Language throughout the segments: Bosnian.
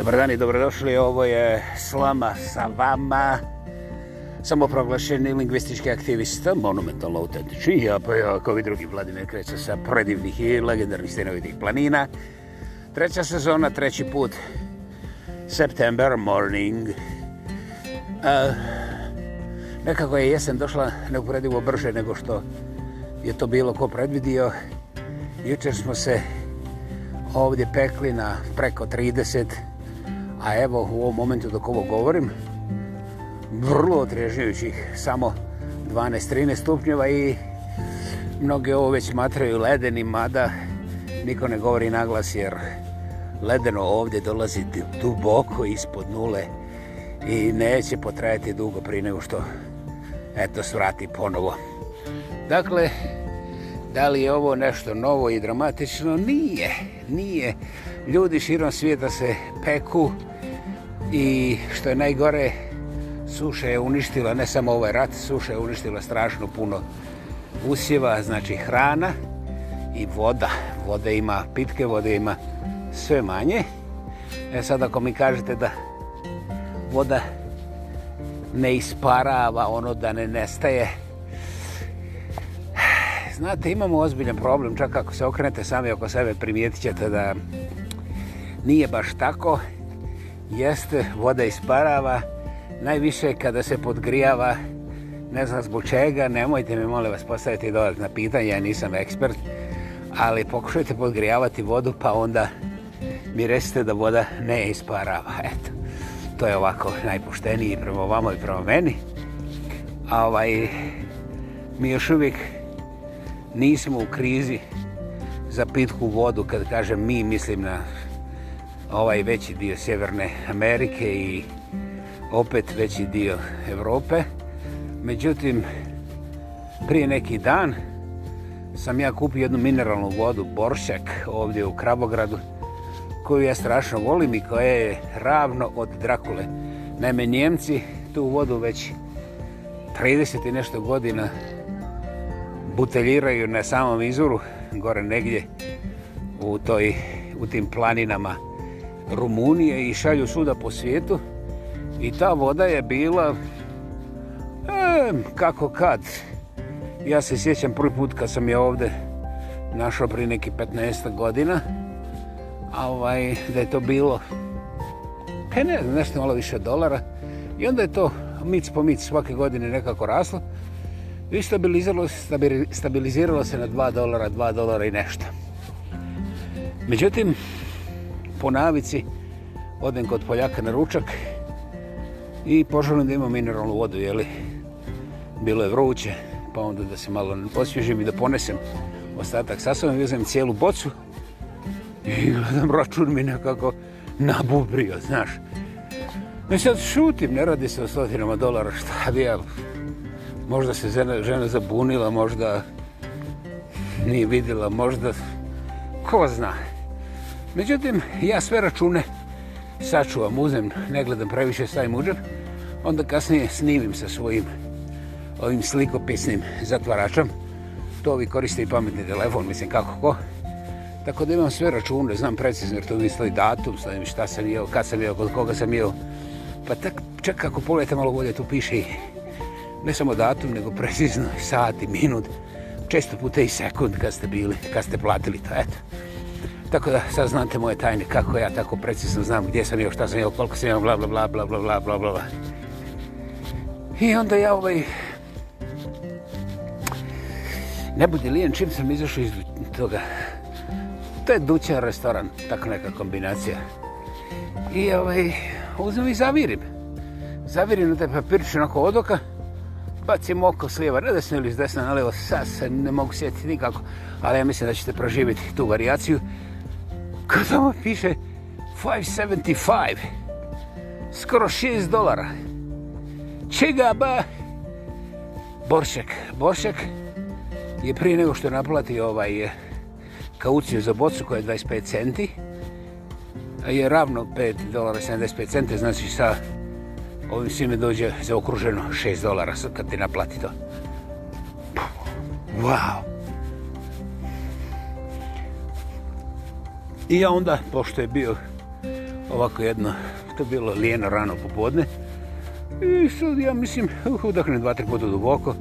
Dobar dan i dobrodošli, ovo je Slama sa vama, samoproglašeni lingvistički aktivista, monumentalno autentični, ja pa ja kao i drugi Vladimir Kreca sa predivnih i legendarnih stenovitih planina. Treća sezona, treći put, september, morning. Uh, nekako je jesen došla neuporedivo brže nego što je to bilo ko predvidio. Jučer smo se ovdje pekli na preko 30 a evo u ovom momentu dok ovo govorim, vrlo odrežujućih, samo 12-13 stupnjeva i mnoge ovo već smatraju ledenim, mada niko ne govori naglas jer ledeno ovdje dolazi duboko ispod nule i neće potrajati dugo prije nego što eto svrati ponovo. Dakle, da li je ovo nešto novo i dramatično? Nije, nije ljudi širom svijeta se peku i što je najgore, suša je uništila, ne samo ovaj rat, suša je uništila strašno puno usjeva, znači hrana i voda. Vode ima, pitke vode ima sve manje. E sad ako mi kažete da voda ne isparava, ono da ne nestaje, Znate, imamo ozbiljan problem, čak ako se okrenete sami oko sebe, primijetit ćete da nije baš tako. Jest, voda isparava, najviše kada se podgrijava, ne znam zbog čega, nemojte mi, molim vas, postaviti dodatna pitanja, ja nisam ekspert, ali pokušajte podgrijavati vodu, pa onda mi recite da voda ne isparava. Eto, to je ovako najpošteniji prema vama i prema meni. A ovaj, mi još uvijek nismo u krizi za pitku vodu, kad kažem mi, mislim na ovaj veći dio Sjeverne Amerike i opet veći dio Evrope. Međutim, prije neki dan sam ja kupio jednu mineralnu vodu, Boršak, ovdje u Krabogradu, koju ja strašno volim i koja je ravno od Drakule. Naime, Njemci tu vodu već 30 i nešto godina buteljiraju na samom izvoru, gore negdje, u, toj, u tim planinama Krabogradu Rumunije i šalju suda po svijetu i ta voda je bila e, kako kad ja se sjećam prvi put kad sam je ovde našao pri neki 15 godina a ovaj da je to bilo pa ne znam nešto malo više dolara i onda je to mic po mic svake godine nekako raslo i stabiliziralo se, stabiliziralo se na 2 dolara, 2 dolara i nešto međutim po navici odem kod Poljaka na ručak i poželim da imam mineralnu vodu, jeli. Bilo je vruće, pa onda da se malo osvježim i da ponesem ostatak. Sad sam vizem cijelu bocu i gledam račun mi nekako nabubrio, znaš. I e sad šutim, ne radi se o stotinama dolara, šta bi ja... Možda se žena, žena zabunila, možda nije vidjela, možda... Ko zna? Međutim, ja sve račune sačuvam, uzem, ne gledam previše, stavim uđer, onda kasnije snimim sa svojim ovim slikopisnim zatvaračom. To vi koriste i pametni telefon, mislim kako ko. Tako da imam sve račune, znam precizno jer to misli datum, stavim šta sam jeo, kad sam jeo, kod koga sam jeo. Pa tak, čak ako pogledajte malo bolje, tu piše i ne samo datum, nego precizno sat i minut, često puta i sekund kad ste bili, kad ste platili to, eto. Tako da sad znate moje tajne, kako ja tako precisno znam gdje sam jeo, šta sam jeo, koliko sam jeo, bla, bla, bla, bla, bla, bla, bla, bla. I onda ja ovaj... Ne budi lijen, čim sam izašao iz toga... To je duća restoran, tako neka kombinacija. I ovaj, uzmem i zavirim. Zavirim na taj papirić, onako od oka, bacim oko s lijeva, ne desno ili s desna, ali ovo sad se ne mogu sjetiti nikako, ali ja mislim da ćete proživjeti tu variaciju kad ovo piše 5.75, skoro 6 dolara. Čega ba? Boršek. Boršek je prije nego što naplati ovaj eh, kauciju za bocu koja je 25 centi, je ravno 5 dolara 75 centi, znači sa ovim svime dođe za okruženo 6 dolara kad ti naplati to. Wow! I ja onda, pošto je bio ovako jedno, to je bilo lijeno rano popodne, i sad ja mislim, uh, udahnem dva, tri puta duboko,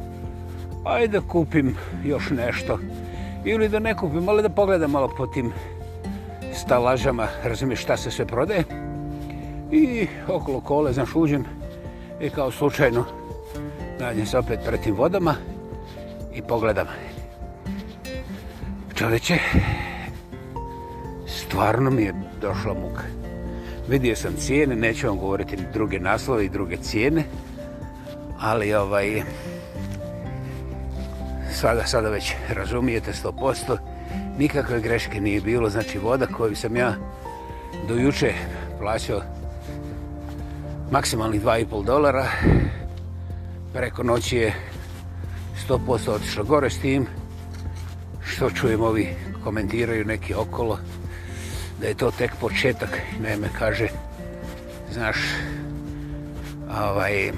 ajde da kupim još nešto. Ili da ne kupim, ali da pogledam malo po tim stalažama, razumiješ šta se sve prodaje. I okolo kole, znaš, uđem i kao slučajno nađem se opet pred tim vodama i pogledam. Čovječe, stvarno mi je došla muka. Vidio sam cijene, neću vam govoriti ni druge naslove i druge cijene, ali ovaj, sada, sada već razumijete 100%, nikakve greške nije bilo, znači voda koju sam ja dojuče plaćao maksimalnih 2,5 dolara, preko noći je 100% otišlo gore s tim, što čujem ovi komentiraju neki okolo, da je to tek početak. Naime, kaže, znaš, ovaj,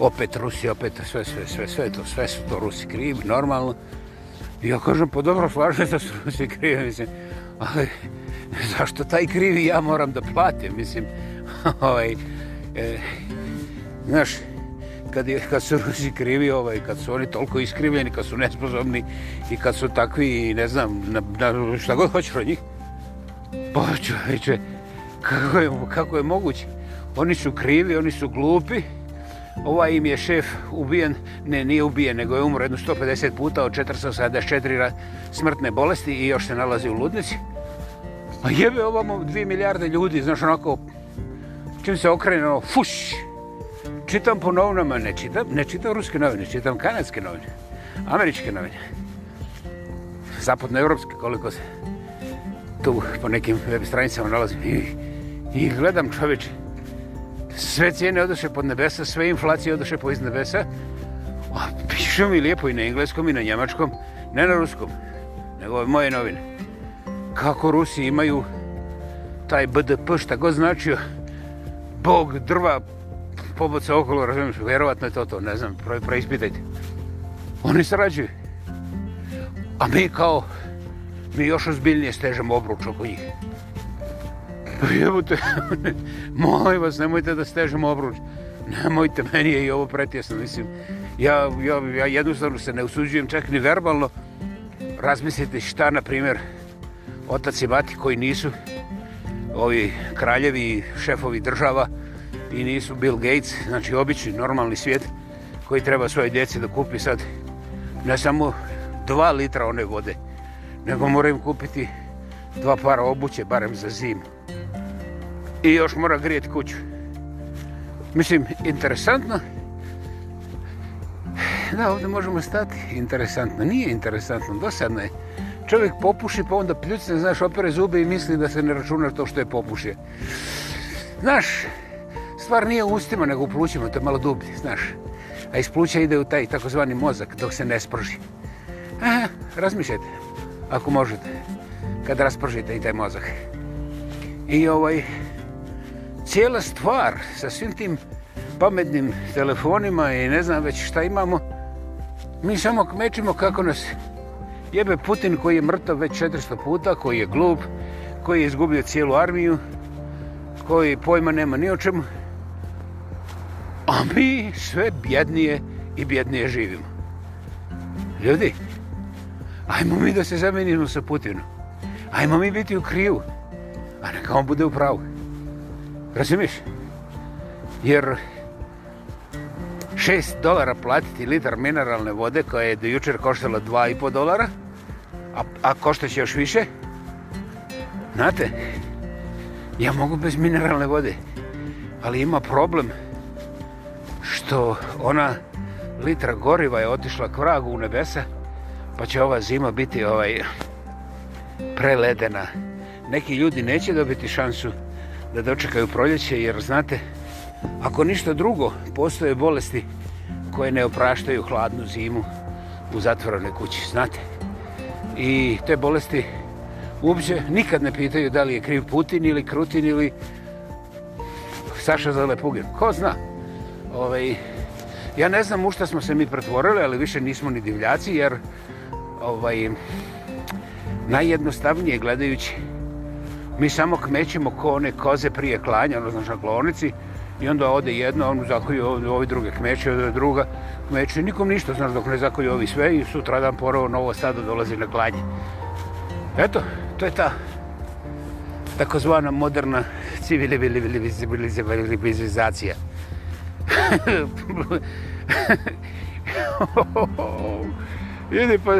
opet Rusi, opet sve, sve, sve, sve, to, sve su to Rusi krivi, normalno. Ja kažem, po pa dobro, slažem se su Rusi krivi, mislim, ali zašto taj krivi ja moram da platim, mislim, ovaj, e, znaš, kad, je, kad su Rusi krivi, ovaj, kad su oni toliko iskrivljeni, kad su nesposobni i kad su takvi, ne znam, na, na šta god hoćeš od njih, Pa čoveče, kako je, kako je moguće? Oni su krivi, oni su glupi. Ovaj im je šef ubijen, ne nije ubijen, nego je umro jednu 150 puta od 474 smrtne bolesti i još se nalazi u ludnici. A jebe ovamo dvije milijarde ljudi, znaš onako, čim se okrene ono, fuš, čitam po novinama, ne čitam, ne čitam ruske novine, čitam kanadske novine, američke novine, zapadnoevropske, koliko se, tu po nekim web stranicama nalazim i, i gledam čoveče. Sve cijene odoše pod nebesa, sve inflacije odoše po iz nebesa. O, pišu mi lijepo i na engleskom i na njemačkom, ne na ruskom, nego ove moje novine. Kako Rusi imaju taj BDP, šta god značio, bog drva poboca okolo, razumiješ, vjerovatno je to to, ne znam, pre, preispitajte. Oni sarađuju. A mi kao mi još ozbiljnije stežemo obruč oko njih. Jebute, molim vas, nemojte da stežemo obruč. Nemojte, meni je i ovo pretjesno, mislim. Ja, ja, ja jednostavno se ne usuđujem, čak ni verbalno. Razmislite šta, na primjer, otac i mati koji nisu ovi kraljevi i šefovi država i nisu Bill Gates, znači obični, normalni svijet koji treba svoje djeci da kupi sad ne samo dva litra one vode, nego moram kupiti dva para obuće, barem za zimu. I još mora grijeti kuću. Mislim, interesantno. Da, ovdje možemo stati. Interesantno. Nije interesantno, dosadno je. Čovjek popuši, pa onda pljucne, znaš, opere zube i misli da se ne računa to što je popušio. Znaš, stvar nije u ustima, nego u plućima, to je malo dublje, znaš. A iz pluća ide u taj takozvani mozak, dok se ne sproži. Aha, razmišljajte ako možete, kad raspržite i taj mozak. I ovaj, cijela stvar sa svim tim pametnim telefonima i ne znam već šta imamo, mi samo kmečimo kako nas jebe Putin koji je mrtav već 400 puta, koji je glup, koji je izgubio cijelu armiju, koji pojma nema ni o čemu, a mi sve bjednije i bjednije živimo. Ljudi, ajmo mi da se zamenimo sa Putinom. Ajmo mi biti u krivu. A neka on bude u pravu. Razumiješ? Jer 6 dolara platiti litar mineralne vode koja je do jučer koštala 2,5 dolara, a, a košta će još više, znate, ja mogu bez mineralne vode, ali ima problem što ona litra goriva je otišla k vragu u nebesa, pa će ova zima biti ovaj preledena. Neki ljudi neće dobiti šansu da dočekaju proljeće, jer znate, ako ništa drugo, postoje bolesti koje ne opraštaju hladnu zimu u zatvorene kući, znate. I te bolesti uopće nikad ne pitaju da li je kriv Putin ili Krutin ili Saša Zalepugin. Ko zna? Ove, ovaj, ja ne znam u što smo se mi pretvorili, ali više nismo ni divljaci, jer ovaj, najjednostavnije gledajući, mi samo kmećemo ko one koze prije klanja, ono znaš na klonici, i onda ode jedno, on zakoji ovi druge kmeće, ovi druga kmeće, nikom ništa, znaš, dok ne zakoji ovi sve i sutra dan porovo novo stado dolazi na klanje. Eto, to je ta takozvana moderna civilizacija. Oh, Ljudi, pa...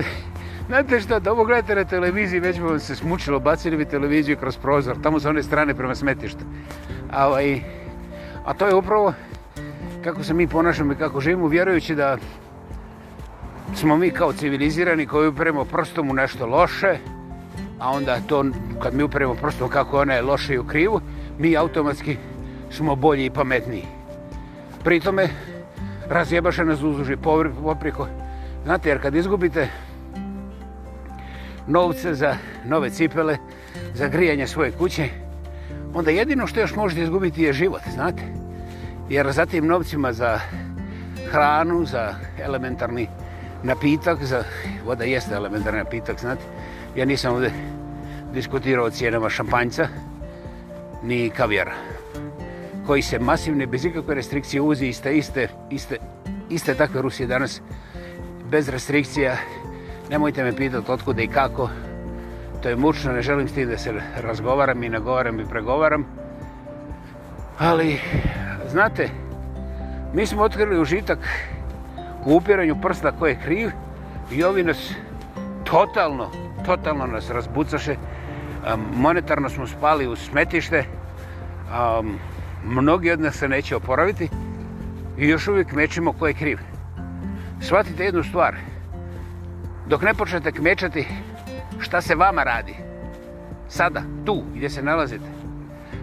Znate šta, da ovo gledate na televiziji, već bi vam se smučilo, bacili bi televiziju kroz prozor, tamo sa one strane prema smetištu. A, ovaj, a to je upravo kako se mi ponašamo i kako živimo, vjerujući da smo mi kao civilizirani koji upremo prstom u nešto loše, a onda to kad mi upremo prstom kako ona je loše i u krivu, mi automatski smo bolji i pametniji. Pri tome razjebaše nas uzuži popriko. Povr- Znate, jer kad izgubite novce za nove cipele, za grijanje svoje kuće, onda jedino što još možete izgubiti je život, znate. Jer za tim novcima za hranu, za elementarni napitak, za voda jeste elementarni napitak, znate. Ja nisam ovdje diskutirao o cijenama šampanjca, ni kavijara, koji se masivne, bez ikakve restrikcije uzi iste, iste, iste, iste takve Rusije danas bez restrikcija. Nemojte me pitati otkuda i kako. To je mučno, ne želim s tim da se razgovaram i nagovaram i pregovaram. Ali, znate, mi smo otkrili užitak u upiranju prsta koji je kriv i ovi nas totalno, totalno nas razbucaše. Monetarno smo spali u smetište. Mnogi od nas se neće oporaviti i još uvijek mećemo ko je kriv shvatite jednu stvar. Dok ne počnete kmečati šta se vama radi, sada, tu, gdje se nalazite,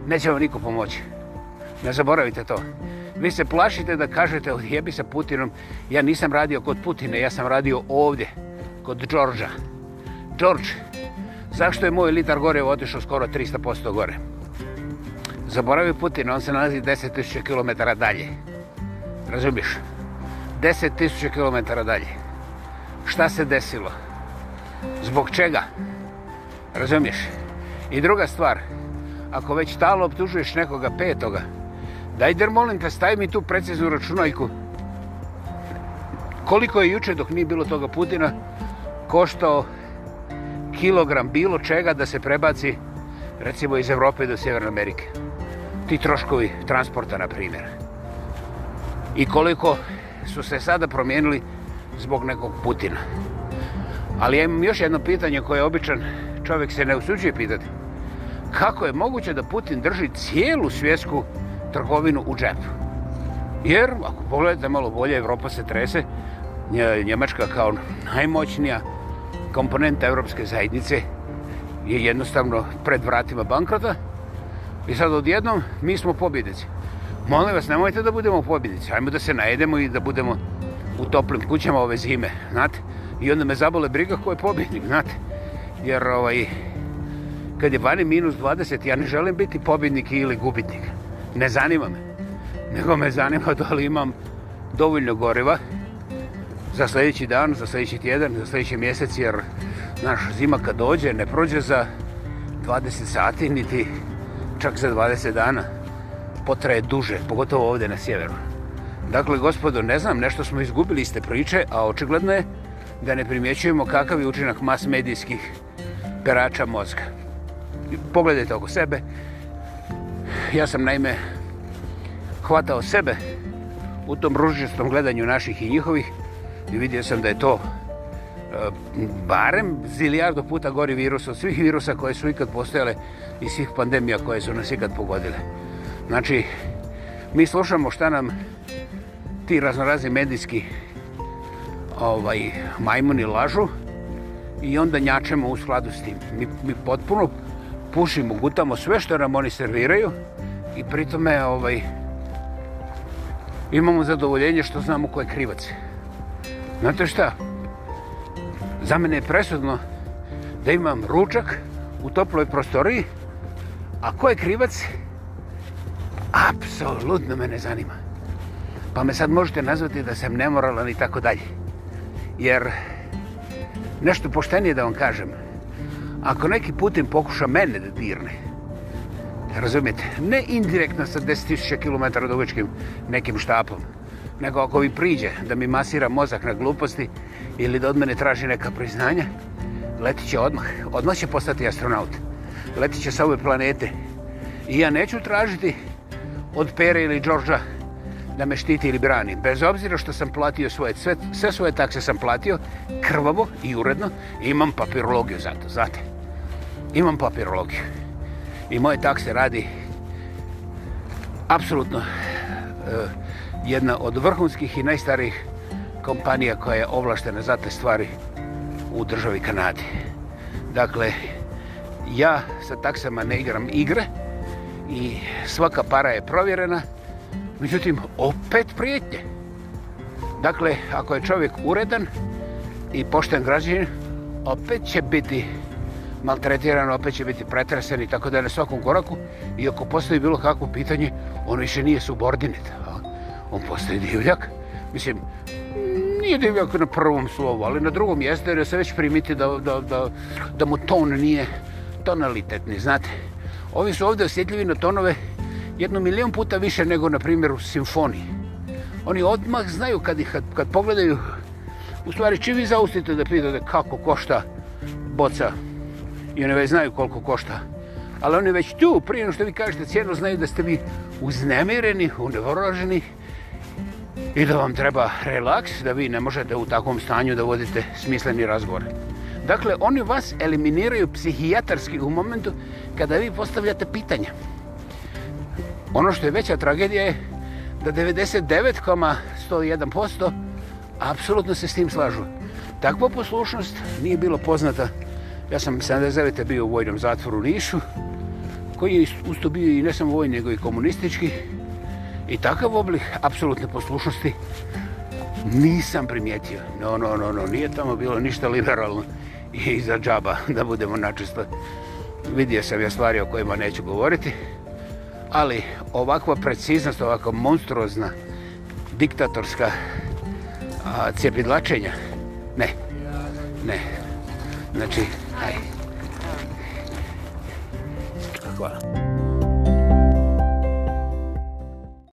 neće vam niko pomoći. Ne zaboravite to. Vi se plašite da kažete, jebi sa Putinom, ja nisam radio kod Putine, ja sam radio ovdje, kod Đorđa. Đorđ, zašto je moj litar gore otišao skoro 300% gore? Zaboravi Putin, on se nalazi 10.000 km dalje. Razumiješ? Razumiješ? 10.000 km dalje. Šta se desilo? Zbog čega? Razumiješ? I druga stvar, ako već talo obtužuješ nekoga petoga, daj der molim te stavi mi tu preciznu računajku. Koliko je juče dok nije bilo toga Putina koštao kilogram bilo čega da se prebaci recimo iz Evrope do Sjeverne Amerike. Ti troškovi transporta, na primjer. I koliko su se sada promijenili zbog nekog Putina. Ali ja imam još jedno pitanje koje je običan čovjek se ne usuđuje pitati. Kako je moguće da Putin drži cijelu svjetsku trgovinu u džepu? Jer, ako pogledate malo bolje, Evropa se trese, Njemačka kao najmoćnija komponenta Evropske zajednice je jednostavno pred vratima bankrata i sad odjednom mi smo pobjedeci molim vas, nemojte da budemo u pobjedici, ajmo da se najedemo i da budemo u toplim kućama ove zime, znate? I onda me zabole briga ko je pobjednik, znate? Jer ovaj, kad je vani minus 20, ja ne želim biti pobjednik ili gubitnik. Ne zanima me. Nego me zanima da li imam dovoljno goriva za sljedeći dan, za sljedeći tjedan, za sljedeći mjesec, jer naš zima kad dođe ne prođe za 20 sati, niti čak za 20 dana potraje duže, pogotovo ovdje na sjeveru. Dakle, gospodo, ne znam, nešto smo izgubili iz te priče, a očigledno je da ne primjećujemo kakav je učinak mas medijskih perača mozga. Pogledajte oko sebe. Ja sam, naime, hvatao sebe u tom ružičastom gledanju naših i njihovih i vidio sam da je to e, barem zilijardo puta gori virus od svih virusa koje su ikad postojale i svih pandemija koje su nas ikad pogodile. Znači, mi slušamo šta nam ti raznorazni medijski ovaj, majmuni lažu i onda njačemo u skladu s tim. Mi, mi potpuno pušimo, gutamo sve što nam oni serviraju i pritome ovaj, imamo zadovoljenje što znamo ko je krivac. Znate šta? Za mene je presudno da imam ručak u toploj prostoriji, a ko je krivac? Krivac? apsolutno me ne zanima. Pa me sad možete nazvati da sam nemoralan i tako dalje. Jer nešto poštenije da vam kažem. Ako neki Putin pokuša mene da dirne, razumijete, ne indirektno sa 10.000 km dugačkim nekim štapom, nego ako mi priđe da mi masira mozak na gluposti ili da od mene traži neka priznanja, letit će odmah. Odmah će postati astronaut. Letit će sa ove planete. I ja neću tražiti od Pere ili Đorža da me štiti ili brani. Bez obzira što sam platio svoje, sve, sve svoje takse sam platio, krvavo i uredno, imam papirologiju za to, znate. Imam papirologiju. I moje takse radi apsolutno uh, jedna od vrhunskih i najstarijih kompanija koja je ovlaštena za te stvari u državi Kanadi. Dakle, ja sa taksama ne igram igre, i svaka para je provjerena. Međutim, opet prijetnje. Dakle, ako je čovjek uredan i pošten građanin, opet će biti maltretiran, opet će biti pretresen i tako da je na svakom koraku. I ako postoji bilo kakvo pitanje, on više nije subordinat. On postoji divljak. Mislim, nije divljak na prvom slovu, ali na drugom jeste, jer se već primiti da, da, da, da mu ton nije tonalitetni, znate. Znate? ovi su ovdje osjetljivi na tonove jednu milijon puta više nego, na primjer, u simfoniji. Oni odmah znaju kad, ih, kad, kad pogledaju, u stvari čim vi zaustite da pitate kako košta boca i oni već znaju koliko košta. Ali oni već tu, prije što vi kažete cijenu, znaju da ste vi uznemireni, unevoroženi i da vam treba relaks, da vi ne možete u takvom stanju da vodite smisleni razgovor. Dakle, oni vas eliminiraju psihijatarski u momentu kada vi postavljate pitanja. Ono što je veća tragedija je da 99,101% apsolutno se s tim slažu. Takva poslušnost nije bilo poznata. Ja sam 79. bio u vojnom zatvoru u Nišu, koji je usto bio i ne samo vojni, nego i komunistički. I takav oblik apsolutne poslušnosti nisam primijetio. No, no, no, no, nije tamo bilo ništa liberalno i za džaba, da budemo načisto. Vidio sam ja stvari o kojima neću govoriti, ali ovakva preciznost, ovako monstruozna, diktatorska a, cjepidlačenja, ne, ne. Znači, aj. Hvala.